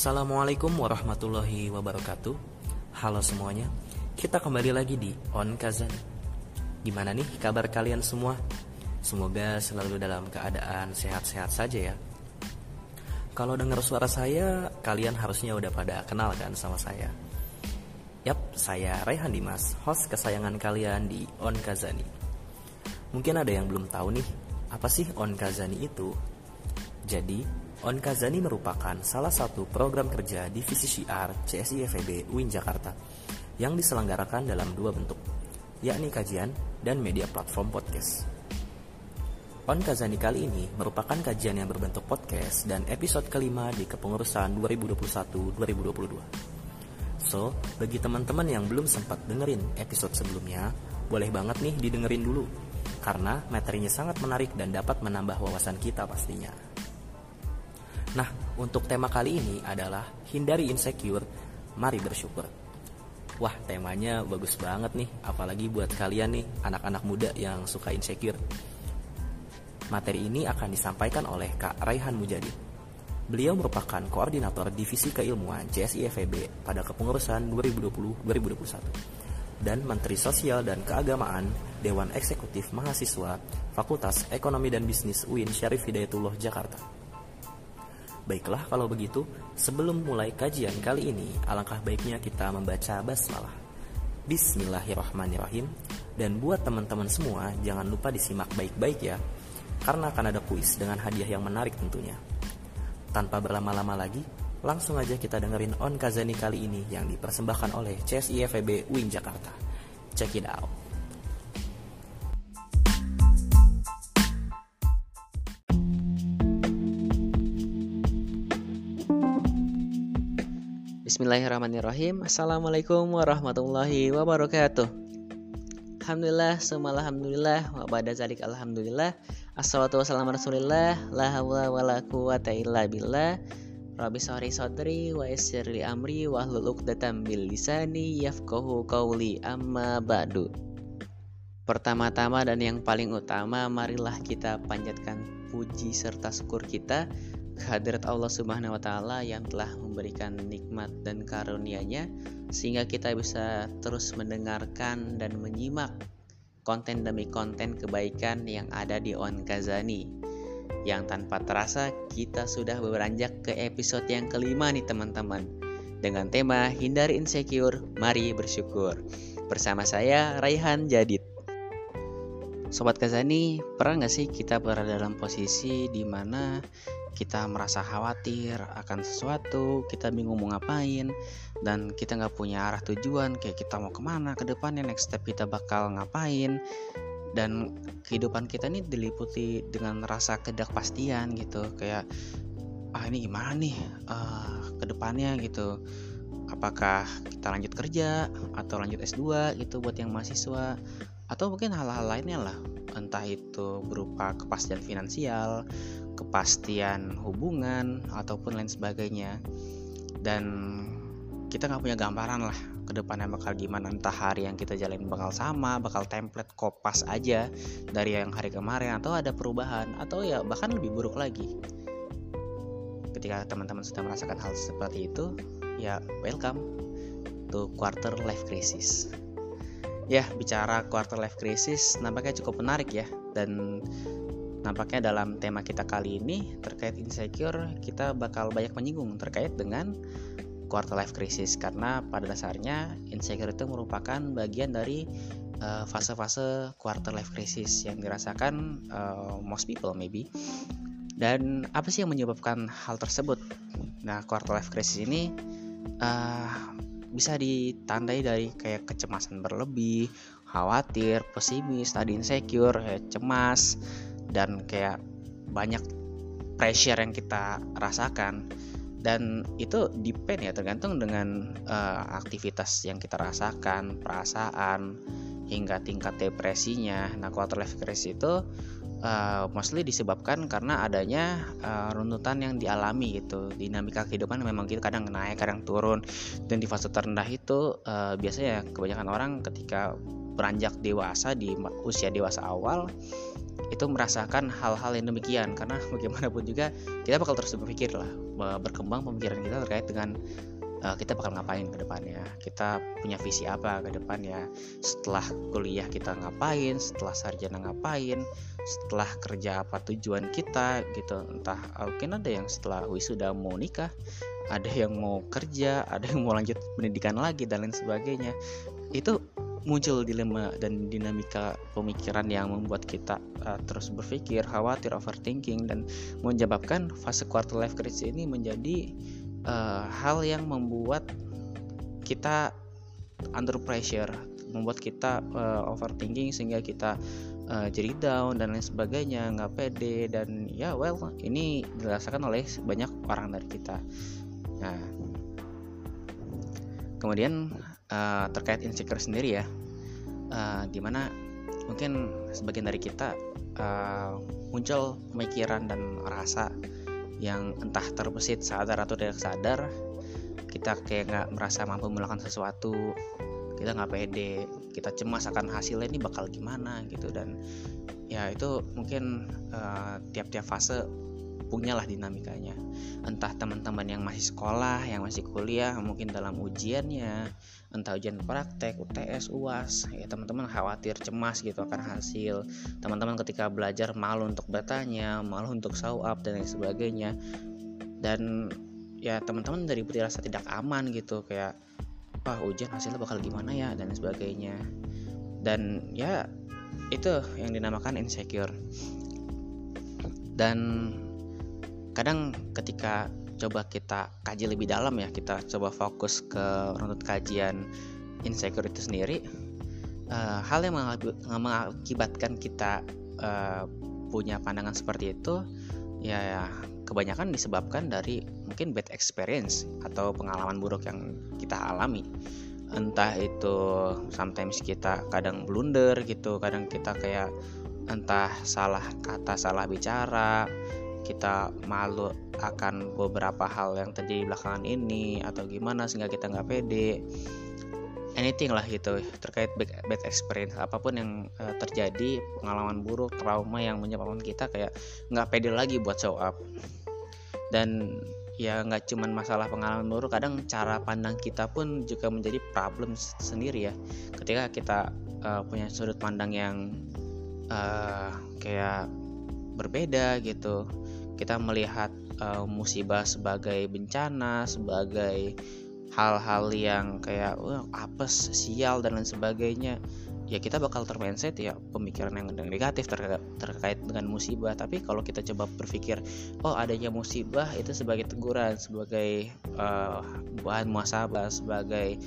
Assalamualaikum warahmatullahi wabarakatuh. Halo semuanya Kita kembali lagi di On Kazan. Gimana nih kabar kalian semua? Semoga selalu dalam keadaan sehat-sehat saja ya. Kalau dengar suara saya Kalian harusnya udah pada kenal kan sama saya. Yap, saya Raihan Dimas Host kesayangan kalian di On Kazani. Mungkin ada yang belum tahu nih Apa sih On Kazani itu? Jadi, On Kazani merupakan salah satu program kerja divisi syiar CSI FEB UIN Jakarta yang diselenggarakan dalam dua bentuk, yakni kajian dan media platform podcast. On Kazani kali ini merupakan kajian yang berbentuk podcast dan episode kelima di kepengurusan 2021-2022. So, bagi teman-teman yang belum sempat dengerin episode sebelumnya, boleh banget nih didengerin dulu, karena materinya sangat menarik dan dapat menambah wawasan kita pastinya. Nah, untuk tema kali ini adalah hindari insecure, mari bersyukur. Wah, temanya bagus banget nih, apalagi buat kalian nih, anak-anak muda yang suka insecure. Materi ini akan disampaikan oleh Kak Raihan Mujadi. Beliau merupakan koordinator Divisi Keilmuan CSI FEB pada kepengurusan 2020-2021 dan Menteri Sosial dan Keagamaan Dewan Eksekutif Mahasiswa Fakultas Ekonomi dan Bisnis UIN Syarif Hidayatullah Jakarta. Baiklah kalau begitu, sebelum mulai kajian kali ini, alangkah baiknya kita membaca basmalah. Bismillahirrahmanirrahim. Dan buat teman-teman semua, jangan lupa disimak baik-baik ya, karena akan ada kuis dengan hadiah yang menarik tentunya. Tanpa berlama-lama lagi, langsung aja kita dengerin On Kazani kali ini yang dipersembahkan oleh CSI FEB UIN Jakarta. Check it out. Bismillahirrahmanirrahim. Assalamualaikum warahmatullahi wabarakatuh. Alhamdulillah, semua Alhamdulillah Wa pada zalik Alhamdulillah. Assalatu rasulillah La hawla wa la quwata illa billah. Rabbi sahri sadri wa yassir li amri wa hlul uqdatam bil lisani yafqahu qawli. Amma ba'du. Pertama-tama dan yang paling utama marilah kita panjatkan puji serta syukur kita kehadirat Allah Subhanahu wa taala yang telah memberikan nikmat dan karunia-Nya sehingga kita bisa terus mendengarkan dan menyimak konten demi konten kebaikan yang ada di On Kazani. Yang tanpa terasa kita sudah beranjak ke episode yang kelima nih teman-teman dengan tema hindari insecure, mari bersyukur. Bersama saya Raihan Jadid. Sobat Kazani, pernah nggak sih kita berada dalam posisi di mana kita merasa khawatir akan sesuatu, kita bingung mau ngapain, dan kita nggak punya arah tujuan, kayak kita mau ke mana ke depannya, next step kita bakal ngapain, dan kehidupan kita ini diliputi dengan rasa ketidakpastian gitu, kayak ah ini gimana nih uh, ke depannya gitu, apakah kita lanjut kerja atau lanjut S2 gitu buat yang mahasiswa atau mungkin hal-hal lainnya lah. Entah itu berupa kepastian finansial kepastian hubungan ataupun lain sebagainya. Dan kita nggak punya gambaran lah ke depannya bakal gimana. Entah hari yang kita jalanin bakal sama bakal template kopas aja dari yang hari kemarin atau ada perubahan atau ya bahkan lebih buruk lagi. Ketika teman-teman sudah merasakan hal seperti itu ya welcome to quarter life crisis ya bicara quarter life crisis nampaknya cukup menarik ya dan Nampaknya dalam tema kita kali ini terkait insecure kita bakal banyak menyinggung terkait dengan quarter life crisis karena pada dasarnya insecure itu merupakan bagian dari uh, fase-fase quarter life crisis yang dirasakan uh, most people maybe. Dan apa sih yang menyebabkan hal tersebut? Nah, quarter life crisis ini uh, bisa ditandai dari kayak kecemasan berlebih, khawatir, pesimis, tadi insecure, cemas, dan kayak banyak pressure yang kita rasakan. Dan itu depend ya tergantung dengan uh, aktivitas yang kita rasakan perasaan hingga tingkat depresinya. Nah quarter life crisis itu uh, mostly disebabkan karena adanya uh, runtutan yang dialami gitu. Dinamika kehidupan memang gitu kadang naik kadang turun. Dan di fase terendah itu uh, biasanya kebanyakan orang ketika beranjak dewasa di usia dewasa awal itu merasakan hal-hal yang demikian. Karena bagaimanapun juga kita bakal terus berpikir lah berkembang pemikiran kita terkait dengan uh, kita bakal ngapain ke depannya kita punya visi apa ke depannya. Setelah kuliah kita ngapain setelah sarjana ngapain setelah kerja apa tujuan kita gitu. Entah mungkin ada yang setelah wisuda mau nikah ada yang mau kerja ada yang mau lanjut pendidikan lagi dan lain sebagainya. Itu muncul dilema dan dinamika pemikiran yang membuat kita uh, terus berpikir, khawatir, overthinking dan menyebabkan fase quarter life crisis ini menjadi uh, hal yang membuat kita under pressure, membuat kita uh, overthinking sehingga kita uh, jadi down dan lain sebagainya, nggak pede dan ya well ini dirasakan oleh banyak orang dari kita. Nah, kemudian uh, terkait insecure sendiri ya uh, di mana mungkin sebagian dari kita uh, muncul pemikiran dan rasa yang entah terbesit sadar atau tidak sadar kita kayak nggak merasa mampu melakukan sesuatu kita nggak pede kita cemas akan hasilnya ini bakal gimana gitu. Dan ya itu mungkin tiap-tiap uh, fase punyalah dinamikanya. Entah teman-teman yang masih sekolah yang masih kuliah mungkin dalam ujiannya entah ujian praktek UTS UAS ya teman-teman khawatir cemas gitu akan hasil. Teman-teman ketika belajar malu untuk bertanya malu untuk show up dan lain sebagainya. Dan ya teman-teman dari rasa tidak aman gitu kayak wah ujian hasilnya bakal gimana ya dan sebagainya. Dan ya itu yang dinamakan insecure. Dan kadang ketika coba kita kaji lebih dalam ya kita coba fokus ke runut kajian insecure itu sendiri uh, hal yang mengakibatkan kita uh, punya pandangan seperti itu ya kebanyakan disebabkan dari mungkin bad experience atau pengalaman buruk yang kita alami. Entah itu sometimes kita kadang blunder gitu kadang kita kayak entah salah kata salah bicara kita malu akan beberapa hal yang terjadi belakangan ini atau gimana sehingga kita nggak pede. Anything lah gitu terkait bad experience apa pun yang uh, terjadi pengalaman buruk trauma yang menyebabkan kita kayak nggak pede lagi buat show up dan ya nggak cuman masalah pengalaman buruk kadang cara pandang kita pun juga menjadi problem sendiri ya. Ketika kita uh, punya sudut pandang yang uh, kayak berbeda gitu kita melihat uh, musibah sebagai bencana sebagai hal-hal yang kayak apes sial dan lain sebagainya ya kita bakal termindset ya pemikiran yang negatif terkait, terkait dengan musibah. Tapi kalau kita coba berpikir oh adanya musibah itu sebagai teguran sebagai uh, bahan muasabah sebagai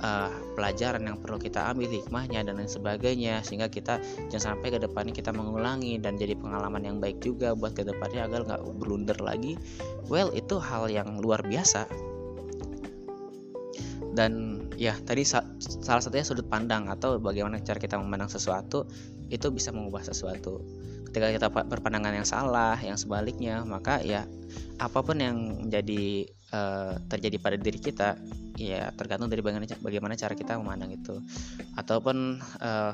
uh, pelajaran yang perlu kita ambil hikmahnya dan lain sebagainya sehingga kita jangan sampai ke depannya kita mengulangi dan jadi pengalaman yang baik juga buat ke depannya agar nggak blunder lagi. Well itu hal yang luar biasa. Dan ya tadi sa salah satunya sudut pandang atau bagaimana cara kita memandang sesuatu itu bisa mengubah sesuatu. Ketika kita berpandangan yang salah yang sebaliknya maka ya apa pun yang menjadi uh, terjadi pada diri kita ya tergantung dari bagaimana bagaimana cara kita memandang itu. Ataupun uh,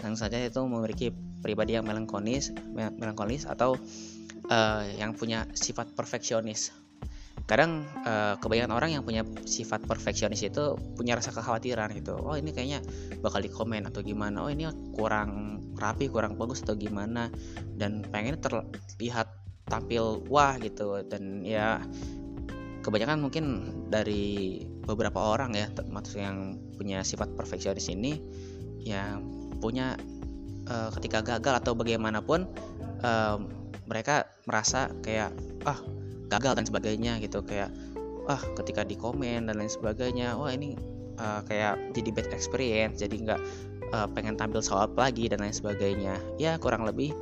yang saja itu memiliki pribadi yang melankolis melankolis atau uh, yang punya sifat perfeksionis kadang uh, kebanyakan orang yang punya sifat perfeksionis itu punya rasa kekhawatiran gitu. Oh ini kayaknya bakal di komen atau gimana. Oh ini kurang rapi kurang bagus atau gimana. Dan pengen terlihat tampil wah gitu. Dan ya kebanyakan mungkin dari beberapa orang ya termasuk yang punya sifat perfeksionis ini ya punya uh, ketika gagal atau bagaimanapun uh, mereka merasa kayak ah gagal dan sebagainya gitu kayak ah ketika di komen dan lain sebagainya wah ini uh, kayak jadi bad experience jadi nggak uh, pengen tampil soal lagi dan lain sebagainya. Ya kurang lebih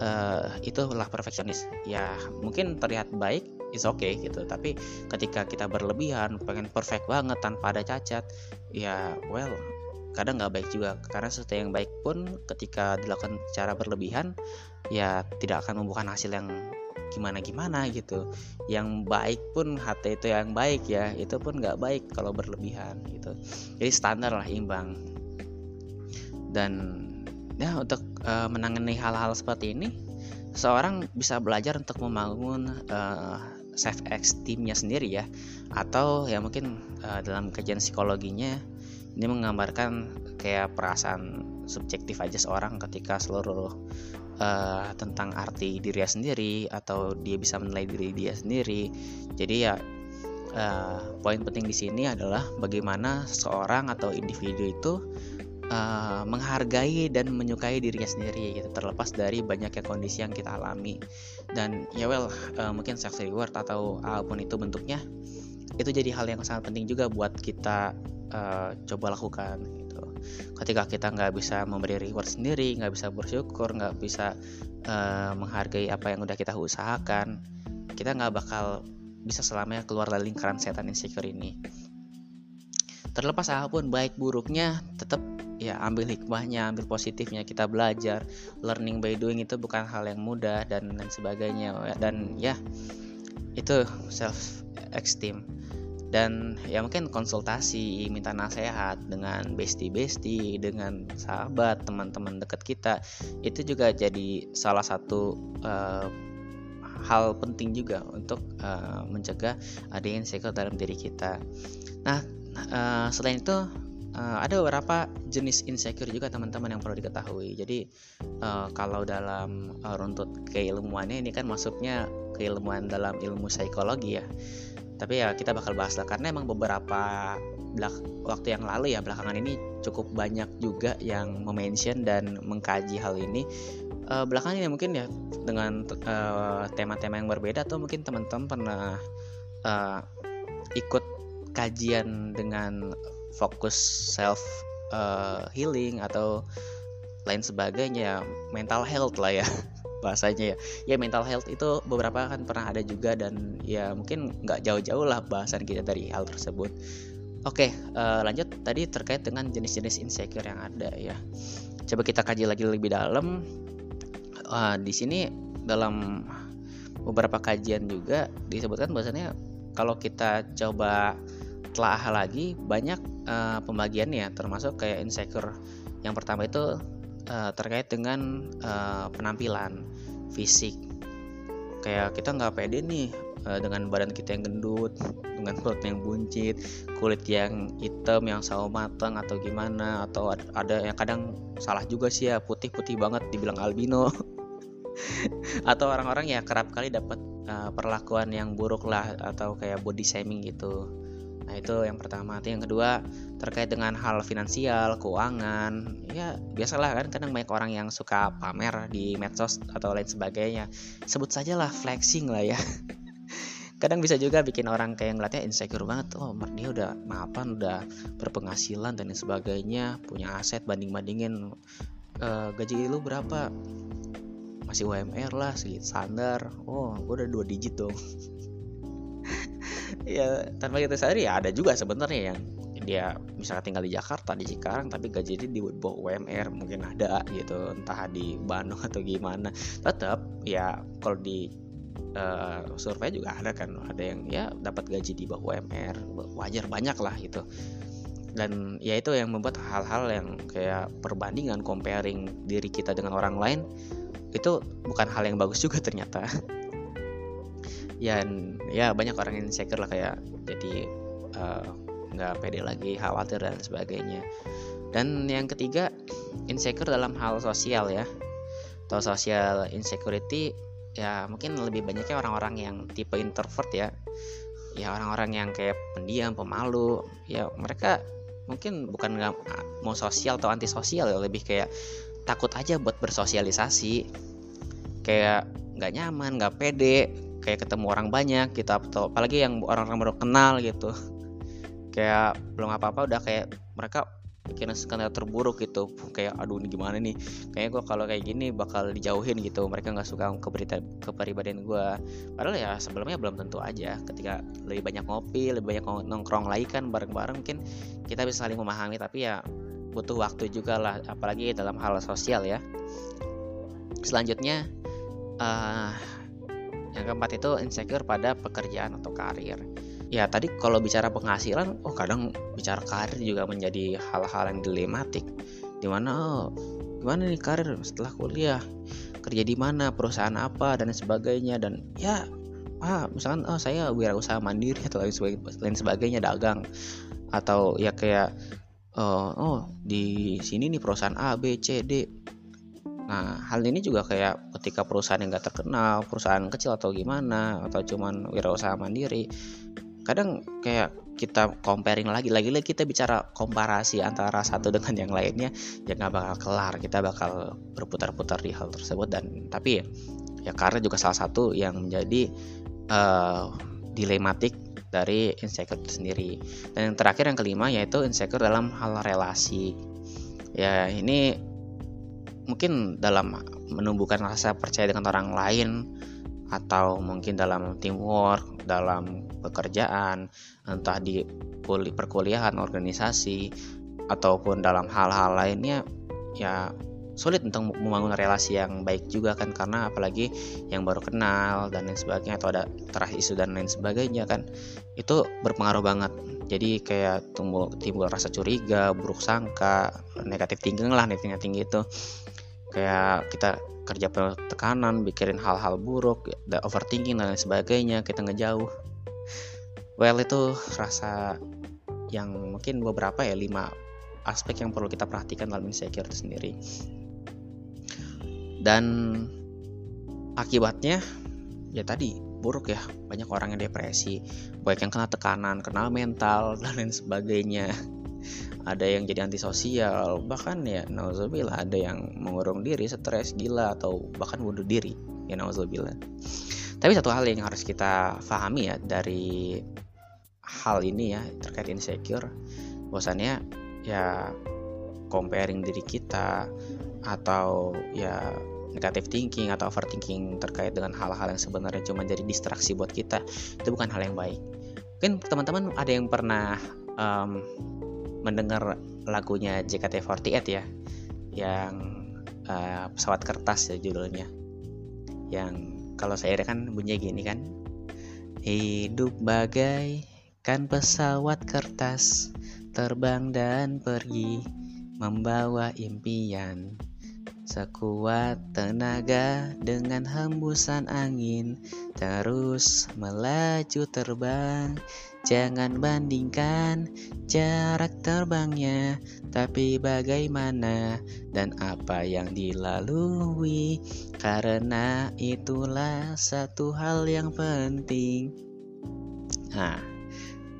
uh, itulah perfeksionis. Ya mungkin terlihat baik is okay gitu. Tapi ketika kita berlebihan pengen perfect banget tanpa ada cacat ya well kadang nggak baik juga. Karena sesuatu yang baik pun ketika dilakukan secara berlebihan ya tidak akan membuahkan hasil yang gimana gimana gitu. Yang baik pun hati itu yang baik ya itu pun nggak baik kalau berlebihan gitu. Jadi standar lah imbang. Dan ya untuk uh, menangani hal-hal seperti ini seorang bisa belajar untuk membangun uh, self esteemnya sendiri ya. Atau ya mungkin uh, dalam kajian psikologinya ini menggambarkan kayak perasaan subjektif aja seorang ketika seluruh uh, tentang arti dirinya sendiri atau dia bisa menilai diri dia sendiri. Jadi ya uh, poin penting di sini adalah bagaimana seorang atau individu itu uh, menghargai dan menyukai dirinya sendiri gitu terlepas dari banyaknya kondisi yang kita alami. Dan ya well uh, mungkin self reward atau apa pun itu bentuknya itu jadi hal yang sangat penting juga buat kita uh, coba lakukan ketika kita nggak bisa memberi reward sendiri nggak bisa bersyukur nggak bisa uh, menghargai apa yang udah kita usahakan kita nggak bakal bisa selamanya keluar dari lingkaran setan insecure ini. Terlepas apa pun baik buruknya tetap ya ambil hikmahnya ambil positifnya kita belajar. Learning by doing itu bukan hal yang mudah dan lain sebagainya. Dan ya itu self esteem dan ya mungkin konsultasi minta nasihat dengan bestie dengan sahabat teman-teman dekat kita itu juga jadi salah satu uh, hal penting juga untuk uh, mencegah adanya insecure dalam diri kita. Nah, uh, selain itu uh, ada beberapa jenis insecure juga teman-teman yang perlu diketahui. Jadi uh, kalau dalam uh, runtut keilmuannya ini kan masuknya keilmuan dalam ilmu psikologi ya. Tapi ya kita bakal bahas lah karena emang beberapa belak waktu yang lalu ya belakangan ini cukup banyak juga yang memention dan mengkaji hal ini. Uh, belakangan ini mungkin ya dengan eh, tema-tema yang berbeda atau mungkin teman-teman pernah uh, ikut kajian dengan fokus self uh, healing atau lain sebagainya mental health lah ya bahasanya ya. Ya mental health itu beberapa kan pernah ada juga dan ya mungkin nggak jauh-jauh lah bahasan kita dari hal tersebut. Oke uh, lanjut tadi terkait dengan jenis-jenis insecure yang ada ya. Coba kita kaji lagi lebih dalam. Uh, di sini dalam beberapa kajian juga disebutkan bahwasanya kalau kita coba telah lagi banyak uh, pembagiannya termasuk kayak insecure. Yang pertama itu uh, terkait dengan uh, penampilan fisik. Kayak kita nggak pede nih uh, dengan badan kita yang gendut dengan perut yang buncit kulit yang hitam yang sawo matang atau gimana atau ada yang kadang salah juga sih ya putih-putih banget dibilang albino. Atau orang-orang ya kerap kali dapat uh, perlakuan yang buruk lah atau kayak body shaming gitu nah itu yang pertama. Yang kedua terkait dengan hal finansial keuangan ya biasalah kan kadang banyak orang yang suka pamer di medsos atau lain sebagainya. Sebut saja lah flexing lah ya. Kadang bisa juga bikin orang kayak ngeliatnya insecure banget. Oh dia udah mapan udah berpenghasilan dan sebagainya punya aset banding bandingin uh, gaji lu berapa? Masih UMR lah sedikit standar. Oh gue udah dua digit dong ya tanpa kita sadari ya ada juga sebenarnya yang dia misalnya tinggal di Jakarta di Cikarang tapi gaji dia di bawah UMR mungkin ada gitu entah di Bandung atau gimana. Tetap ya kalau di uh, survei juga ada kan ada yang ya dapat gaji di bawah UMR wajar banyak lah gitu. Dan ya itu yang membuat hal-hal yang kayak perbandingan comparing diri kita dengan orang lain itu bukan hal yang bagus juga ternyata ya ya banyak orang yang insecure lah kayak jadi eh, nggak uh, pede lagi khawatir dan sebagainya. Dan yang ketiga insecure dalam hal sosial ya. Atau social insecurity ya mungkin lebih banyaknya orang-orang yang tipe introvert ya. Ya orang-orang yang kayak pendiam pemalu. Ya mereka mungkin bukan nggak mau sosial atau antisosial ya lebih kayak takut aja buat bersosialisasi. Kayak nggak nyaman nggak pede kayak ketemu orang banyak gitu atau apalagi yang orang-orang baru kenal gitu. Kayak belum apa-apa udah kayak mereka bikin skenario terburuk gitu. Kayak aduh ini gimana nih? Kayaknya gue kalau kayak gini bakal dijauhin gitu. Mereka nggak suka keberita kepribadian gue padahal ya sebelumnya belum tentu aja. Ketika lebih banyak ngopi lebih banyak nongkrong lagi kan bareng-bareng mungkin kita bisa saling memahami. Tapi ya butuh waktu juga lah apalagi dalam hal sosial ya. Selanjutnya uh, yang keempat itu insecure pada pekerjaan atau karir. Ya tadi kalau bicara penghasilan oh kadang bicara karir juga menjadi hal-hal yang dilematik. Di mana oh, gimana nih karir setelah kuliah? Kerja di mana? Perusahaan apa? Dan sebagainya. Dan ya ah misalkan oh saya wirausaha mandiri atau lain sebagainya dagang. Atau ya kayak oh, oh di sini nih perusahaan A B C D Nah, hal ini juga kayak ketika perusahaan yang gak terkenal, perusahaan kecil atau gimana, atau cuman wirausaha mandiri, kadang kayak kita comparing lagi lagi lagi kita bicara komparasi antara satu dengan yang lainnya ya nggak bakal kelar kita bakal berputar-putar di hal tersebut. Dan tapi ya ya karena juga salah satu yang menjadi uh, dilematik dari insecure itu sendiri dan yang terakhir yang kelima yaitu insecure dalam hal relasi. Ya ini mungkin dalam menumbuhkan rasa percaya dengan orang lain atau mungkin dalam teamwork, dalam pekerjaan, entah di perkuliahan, organisasi, ataupun dalam hal-hal lainnya, ya sulit untuk membangun relasi yang baik juga kan karena apalagi yang baru kenal dan lain sebagainya atau ada terah isu dan lain sebagainya kan itu berpengaruh banget. Jadi kayak timbul timbul rasa curiga buruk sangka negatif tinggi lah negatifnya tinggi itu kayak kita kerja penuh tekanan pikirin hal-hal buruk dan overthinking dan lain sebagainya kita ngejauh. Well itu rasa yang mungkin beberapa ya lima aspek yang perlu kita perhatikan dalam insecure itu sendiri. Dan akibatnya ya tadi buruk ya. Banyak orang yang depresi banyak yang kena tekanan kena mental dan lain sebagainya ada yang jadi antisosial bahkan ya nauzubillah ada yang mengurung diri stres gila atau bahkan bunuh diri ya nauzubillah. Tapi satu hal yang harus kita pahami ya dari hal ini ya terkait insecure bosannya ya comparing diri kita atau ya negative thinking atau overthinking terkait dengan hal-hal yang sebenarnya cuma jadi distraksi buat kita itu bukan hal yang baik. Mungkin teman-teman ada yang pernah um, mendengar lagunya JKT48 ya yang uh, pesawat kertas ya judulnya yang kalau saya kan bunyinya gini kan hidup bagai kan pesawat kertas terbang dan pergi membawa impian Sekuat tenaga dengan hembusan angin terus melaju terbang. Jangan bandingkan jarak terbangnya, tapi bagaimana dan apa yang dilalui, karena itulah satu hal yang penting. Nah,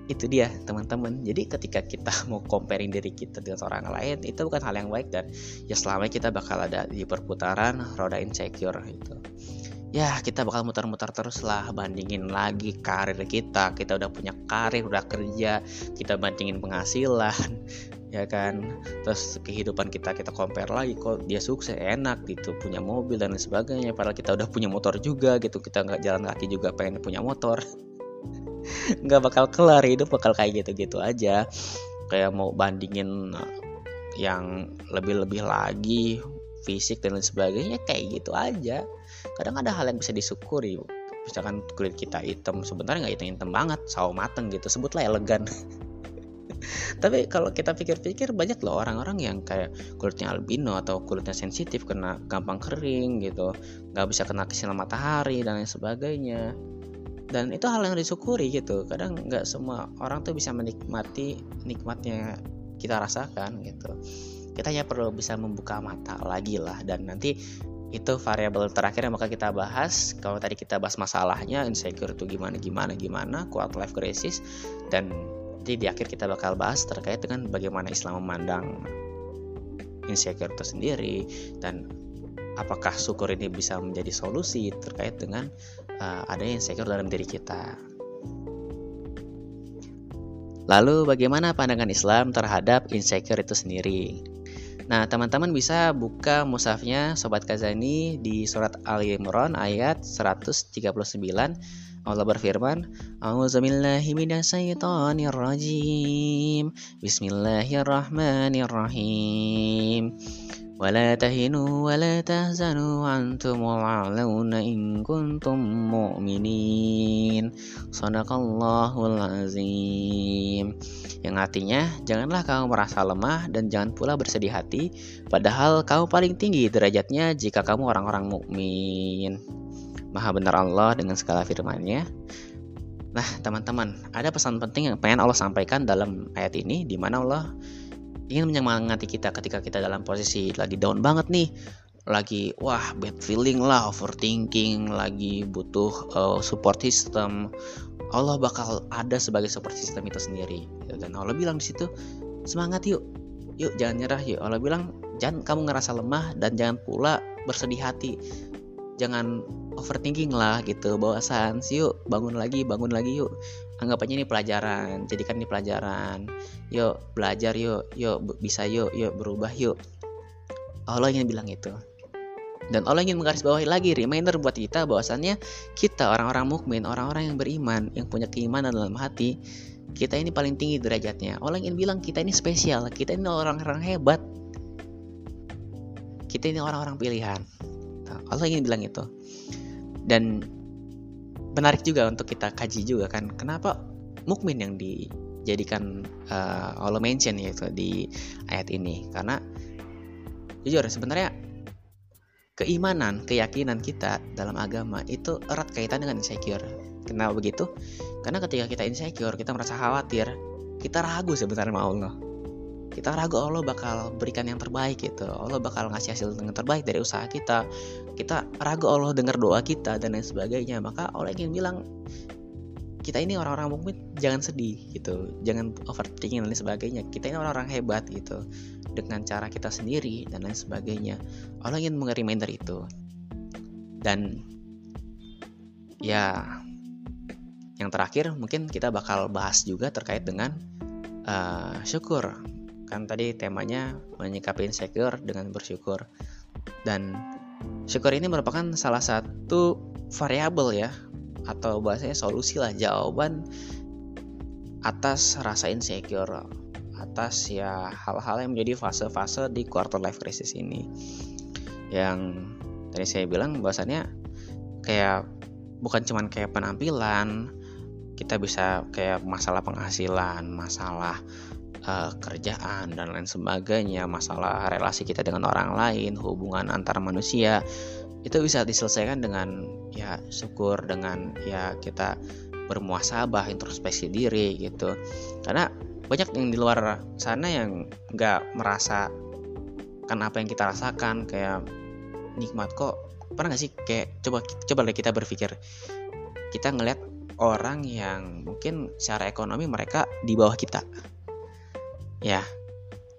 itu dia teman-teman. Jadi ketika kita mau comparing diri kita dengan orang lain itu bukan hal yang baik dan ya selama kita bakal ada di perputaran roda insecure itu ya kita bakal mutar-mutar terus lah bandingin lagi karir kita. Kita udah punya karir udah kerja kita bandingin penghasilan ya kan? Terus kehidupan kita kita compare lagi kok dia sukses enak gitu punya mobil dan sebagainya. Padahal kita udah punya motor juga gitu kita nggak jalan kaki juga pengen punya motor. Nggak bakal kelar hidup bakal kayak gitu-gitu aja. Kayak mau bandingin yang lebih-lebih lagi fisik dan lain sebagainya kayak gitu aja. Kadang ada hal yang bisa disyukuri. Misalkan kulit kita hitam sebenarnya nggak hitam-hitam banget sawo mateng gitu sebutlah elegan. Tapi kalau kita pikir-pikir banyak loh orang-orang yang kayak kulitnya albino atau kulitnya sensitif kena gampang kering gitu nggak bisa kena kesinar matahari dan lain sebagainya. Dan itu hal yang disyukuri gitu. Kadang nggak semua orang tuh bisa menikmati nikmatnya kita rasakan gitu kita ya perlu bisa membuka mata lagi lah dan nanti itu variabel terakhir yang bakal kita bahas kalau tadi kita bahas masalahnya insecure itu gimana gimana gimana kuat life crisis dan nanti di akhir kita bakal bahas terkait dengan bagaimana Islam memandang insecure itu sendiri dan apakah syukur ini bisa menjadi solusi terkait dengan uh, adanya insecure dalam diri kita. Lalu bagaimana pandangan Islam terhadap insecure itu sendiri? Nah, teman-teman bisa buka musafnya Sobat Kazani di surat Ali Imran ayat 139. Allah berfirman, A'udzubillahi Bismillahirrahmanirrahim. ولا تهنوا ولا تهزنوا وأنتم الأعلون إن كنتم مؤمنين صدق الله العظيم yang artinya janganlah kamu merasa lemah dan jangan pula bersedih hati padahal kamu paling tinggi derajatnya jika kamu orang-orang mukmin Maha benar Allah dengan segala firman-Nya Nah, teman-teman, ada pesan penting yang pengen Allah sampaikan dalam ayat ini di mana Allah ingin menyemangati kita ketika kita dalam posisi lagi down banget nih. Lagi wah bad feeling lah overthinking lagi butuh uh, support system. Allah bakal ada sebagai support system itu sendiri. Dan Allah bilang di situ semangat yuk yuk jangan nyerah yuk. Allah bilang jangan kamu ngerasa lemah dan jangan pula bersedih hati. Jangan overthinking lah gitu bawasan yuk bangun lagi bangun lagi yuk anggap aja ini pelajaran jadikan ini pelajaran yuk belajar yuk yuk bisa yuk yuk berubah yuk Allah ingin bilang itu dan Allah ingin menggarisbawahi lagi reminder buat kita bahwasannya kita orang-orang mukmin, orang-orang yang beriman, yang punya keimanan dalam hati, kita ini paling tinggi derajatnya. Allah ingin bilang kita ini spesial, kita ini orang-orang hebat. Kita ini orang-orang pilihan. Allah ingin bilang itu. Dan menarik juga untuk kita kaji juga kan. Kenapa mukmin yang dijadikan uh, Allah mention yaitu di ayat ini? Karena jujur sebenarnya keimanan keyakinan kita dalam agama itu erat kaitan dengan insecure. Kenapa begitu? Karena ketika kita insecure kita merasa khawatir kita ragu sebenarnya sama Allah kita ragu Allah bakal berikan yang terbaik gitu. Allah bakal ngasih hasil yang terbaik dari usaha kita. Kita ragu Allah dengar doa kita dan lain sebagainya. Maka Allah ingin bilang kita ini orang-orang mukmin jangan sedih gitu. Jangan overthinking dan lain sebagainya. Kita ini orang-orang hebat gitu. Dengan cara kita sendiri dan lain sebagainya. Allah ingin reminder itu. Dan ya yang terakhir mungkin kita bakal bahas juga terkait dengan uh, syukur kan tadi temanya menyikapi insecure dengan bersyukur. Dan syukur ini merupakan salah satu variabel ya atau bahasanya solusi lah jawaban atas rasa insecure atas ya hal-hal yang menjadi fase-fase di quarter life crisis ini. Yang tadi saya bilang bahwasannya kayak bukan cuman kayak penampilan kita bisa kayak masalah penghasilan masalah uh, kerjaan dan lain sebagainya, masalah relasi kita dengan orang lain, hubungan antar manusia itu bisa diselesaikan dengan ya syukur dengan ya kita bermuasabah introspeksi diri gitu. Karena banyak yang di luar sana yang nggak merasa kan apa yang kita rasakan kayak nikmat kok pernah gak sih kayak coba coba deh kita berpikir kita ngelihat orang yang mungkin secara ekonomi mereka di bawah kita ya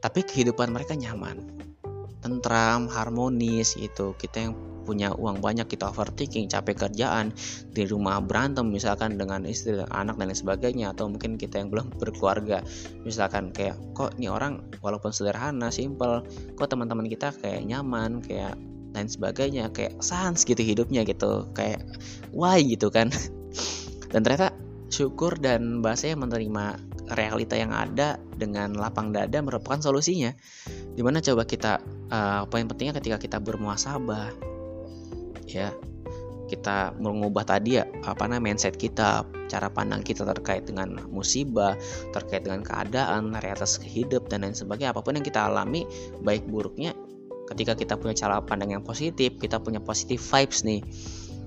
tapi kehidupan mereka nyaman. Tentram harmonis itu kita yang punya uang banyak kita overthinking capek kerjaan di rumah berantem misalkan dengan istri dan anak dan lain sebagainya. Atau mungkin kita yang belum berkeluarga. Misalkan kayak kok ini orang walaupun sederhana simple kok teman-teman kita kayak nyaman kayak lain sebagainya kayak sans gitu hidupnya gitu kayak why gitu kan? Dan ternyata syukur dan bahasanya menerima realita yang ada dengan lapang dada merupakan solusinya. Di mana coba kita uh, poin pentingnya ketika kita bermuasabah ya kita mengubah tadi ya apa namanya mindset kita cara pandang kita terkait dengan musibah terkait dengan keadaan realitas hidup dan lain sebagainya. Apa pun yang kita alami baik buruknya ketika kita punya cara pandang yang positif kita punya positif vibes nih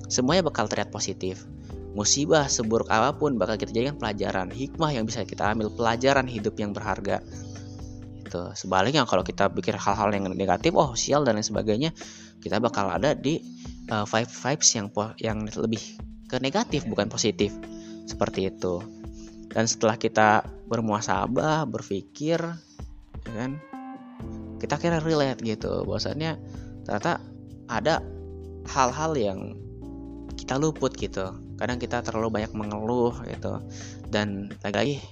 semuanya bakal terlihat positif Musibah seburuk apa pun bakal kita jadikan pelajaran, hikmah yang bisa kita ambil, pelajaran hidup yang berharga. Itu sebaliknya kalau kita pikir hal-hal yang negatif, oh sial dan lain sebagainya, kita bakal ada di uh, five vibes yang yang lebih ke negatif bukan positif. Seperti itu. Dan setelah kita bermuasabah, berpikir, ya kan, kita kira relate gitu, bahwasannya ternyata ada hal-hal yang kita luput gitu kadang kita terlalu banyak mengeluh gitu. Dan lagi-lagi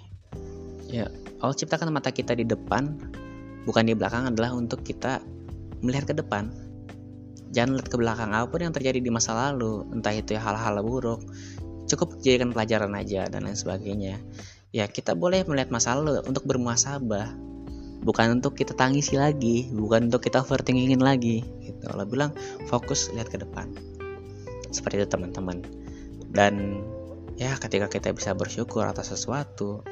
ya Allah ciptakan mata kita di depan bukan di belakang adalah untuk kita melihat ke depan. Jangan lihat ke belakang apa pun yang terjadi di masa lalu entah itu hal-hal buruk cukup jadikan pelajaran aja dan lain sebagainya. Ya kita boleh melihat masa lalu untuk bermuasabah bukan untuk kita tangisi lagi bukan untuk kita overthinkingin lagi gitu. Allah bilang fokus lihat ke depan. Seperti itu teman-teman dan ya ketika kita bisa bersyukur atas sesuatu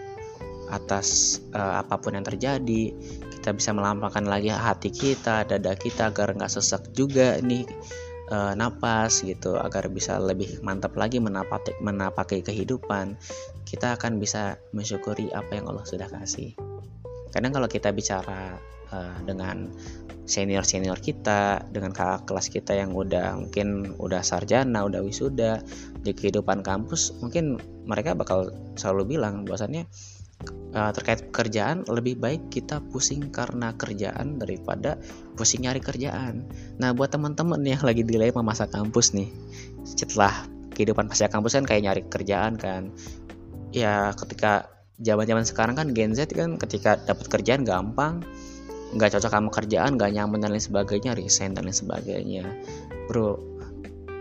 atas uh, apa pun yang terjadi kita bisa melampangkan lagi hati kita dada kita agar nggak sesak juga nih uh, napas gitu agar bisa lebih mantap lagi menapaki menapaki kehidupan kita akan bisa mensyukuri apa yang Allah sudah kasih. Kadang kalau kita bicara uh, dengan senior senior kita dengan kakak kelas kita yang udah mungkin udah sarjana udah wisuda di kehidupan kampus mungkin mereka bakal selalu bilang bahwasannya uh, terkait pekerjaan lebih baik kita pusing karena kerjaan daripada pusing nyari kerjaan. Nah buat teman-teman yang lagi dilema masa kampus nih, setelah kehidupan pasca kampus kan kayak nyari kerjaan kan, ya ketika zaman-zaman sekarang kan Gen Z kan ketika dapat kerjaan gampang, nggak cocok sama kerjaan, nggak nyaman dan lain sebagainya, resign dan lain sebagainya. Bro,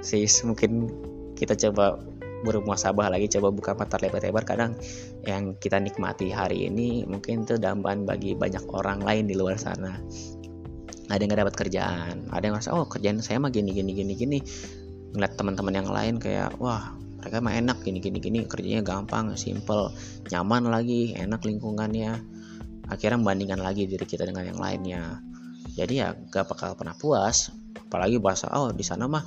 sis mungkin kita coba bermuasabah lagi coba buka mata lebar-lebar. Kadang yang kita nikmati hari ini mungkin itu dambaan bagi banyak orang lain di luar sana. Ada yang gak dapat kerjaan ada yang ngerasa oh kerjaan saya mah gini gini gini gini. Ngeliat teman-teman yang lain kayak wah mereka mah enak gini gini gini kerjanya gampang simple nyaman lagi enak lingkungannya akhirnya membandingkan lagi diri kita dengan yang lainnya. Jadi ya gak bakal pernah puas. Apalagi bahasa oh di sana mah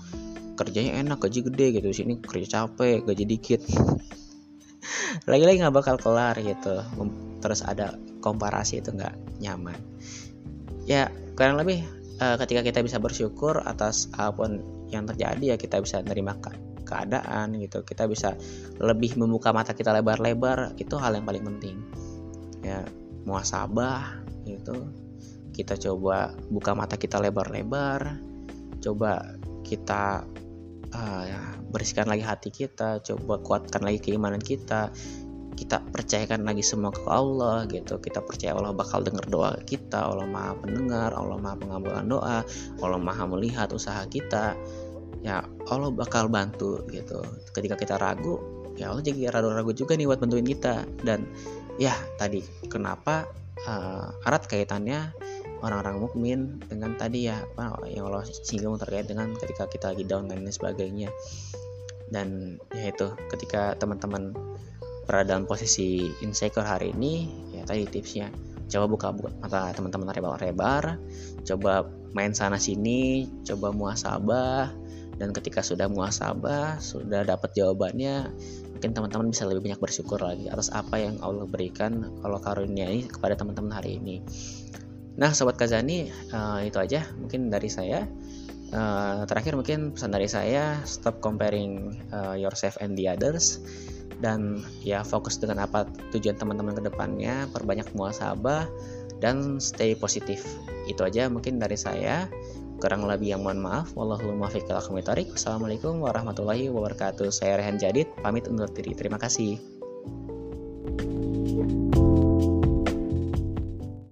kerjanya enak gaji gede gitu sini kerja capek gaji dikit. Lagi-lagi nggak bakal kelar gitu. Terus ada komparasi itu nggak nyaman. Ya kurang lebih uh, ketika kita bisa bersyukur atas apa pun yang terjadi ya kita bisa menerima ke keadaan gitu. Kita bisa lebih membuka mata kita lebar-lebar itu hal yang paling penting. Ya muasabah gitu. Kita coba buka mata kita lebar-lebar coba kita uh, bersihkan lagi hati kita coba kuatkan lagi keimanan kita kita percayakan lagi semua ke Allah gitu. Kita percaya Allah bakal dengar doa kita Allah maha pendengar Allah maha pengabulan doa Allah maha melihat usaha kita ya Allah bakal bantu gitu. Ketika kita ragu ya Allah jadi ragu-ragu juga nih buat bantuin kita. Dan ya tadi. Kenapa uh, erat kaitannya orang-orang mukmin dengan tadi ya? Apa yang Allah singgung terkait dengan ketika kita lagi down dan lain sebagainya. Dan ya itu ketika teman-teman berada dalam posisi insecure hari ini ya tadi tipsnya coba buka mata teman-teman rebar-rebar coba main sana sini coba muasabah dan ketika sudah muasabah sudah dapat jawabannya mungkin teman-teman bisa lebih banyak bersyukur lagi atas apa yang Allah berikan Allah karuniai kepada teman-teman hari ini Nah, sobat Kazani, uh, itu aja mungkin dari saya. Uh, terakhir mungkin pesan dari saya, stop comparing uh, yourself and the others dan ya fokus dengan apa tujuan teman-teman ke depannya, perbanyak muasabah dan stay positif. Itu aja mungkin dari saya. Kurang lebih yang mohon maaf. Wallahul muwaffiq Assalamualaikum warahmatullahi wabarakatuh. Saya Rehan Jadid, pamit undur diri. Terima kasih.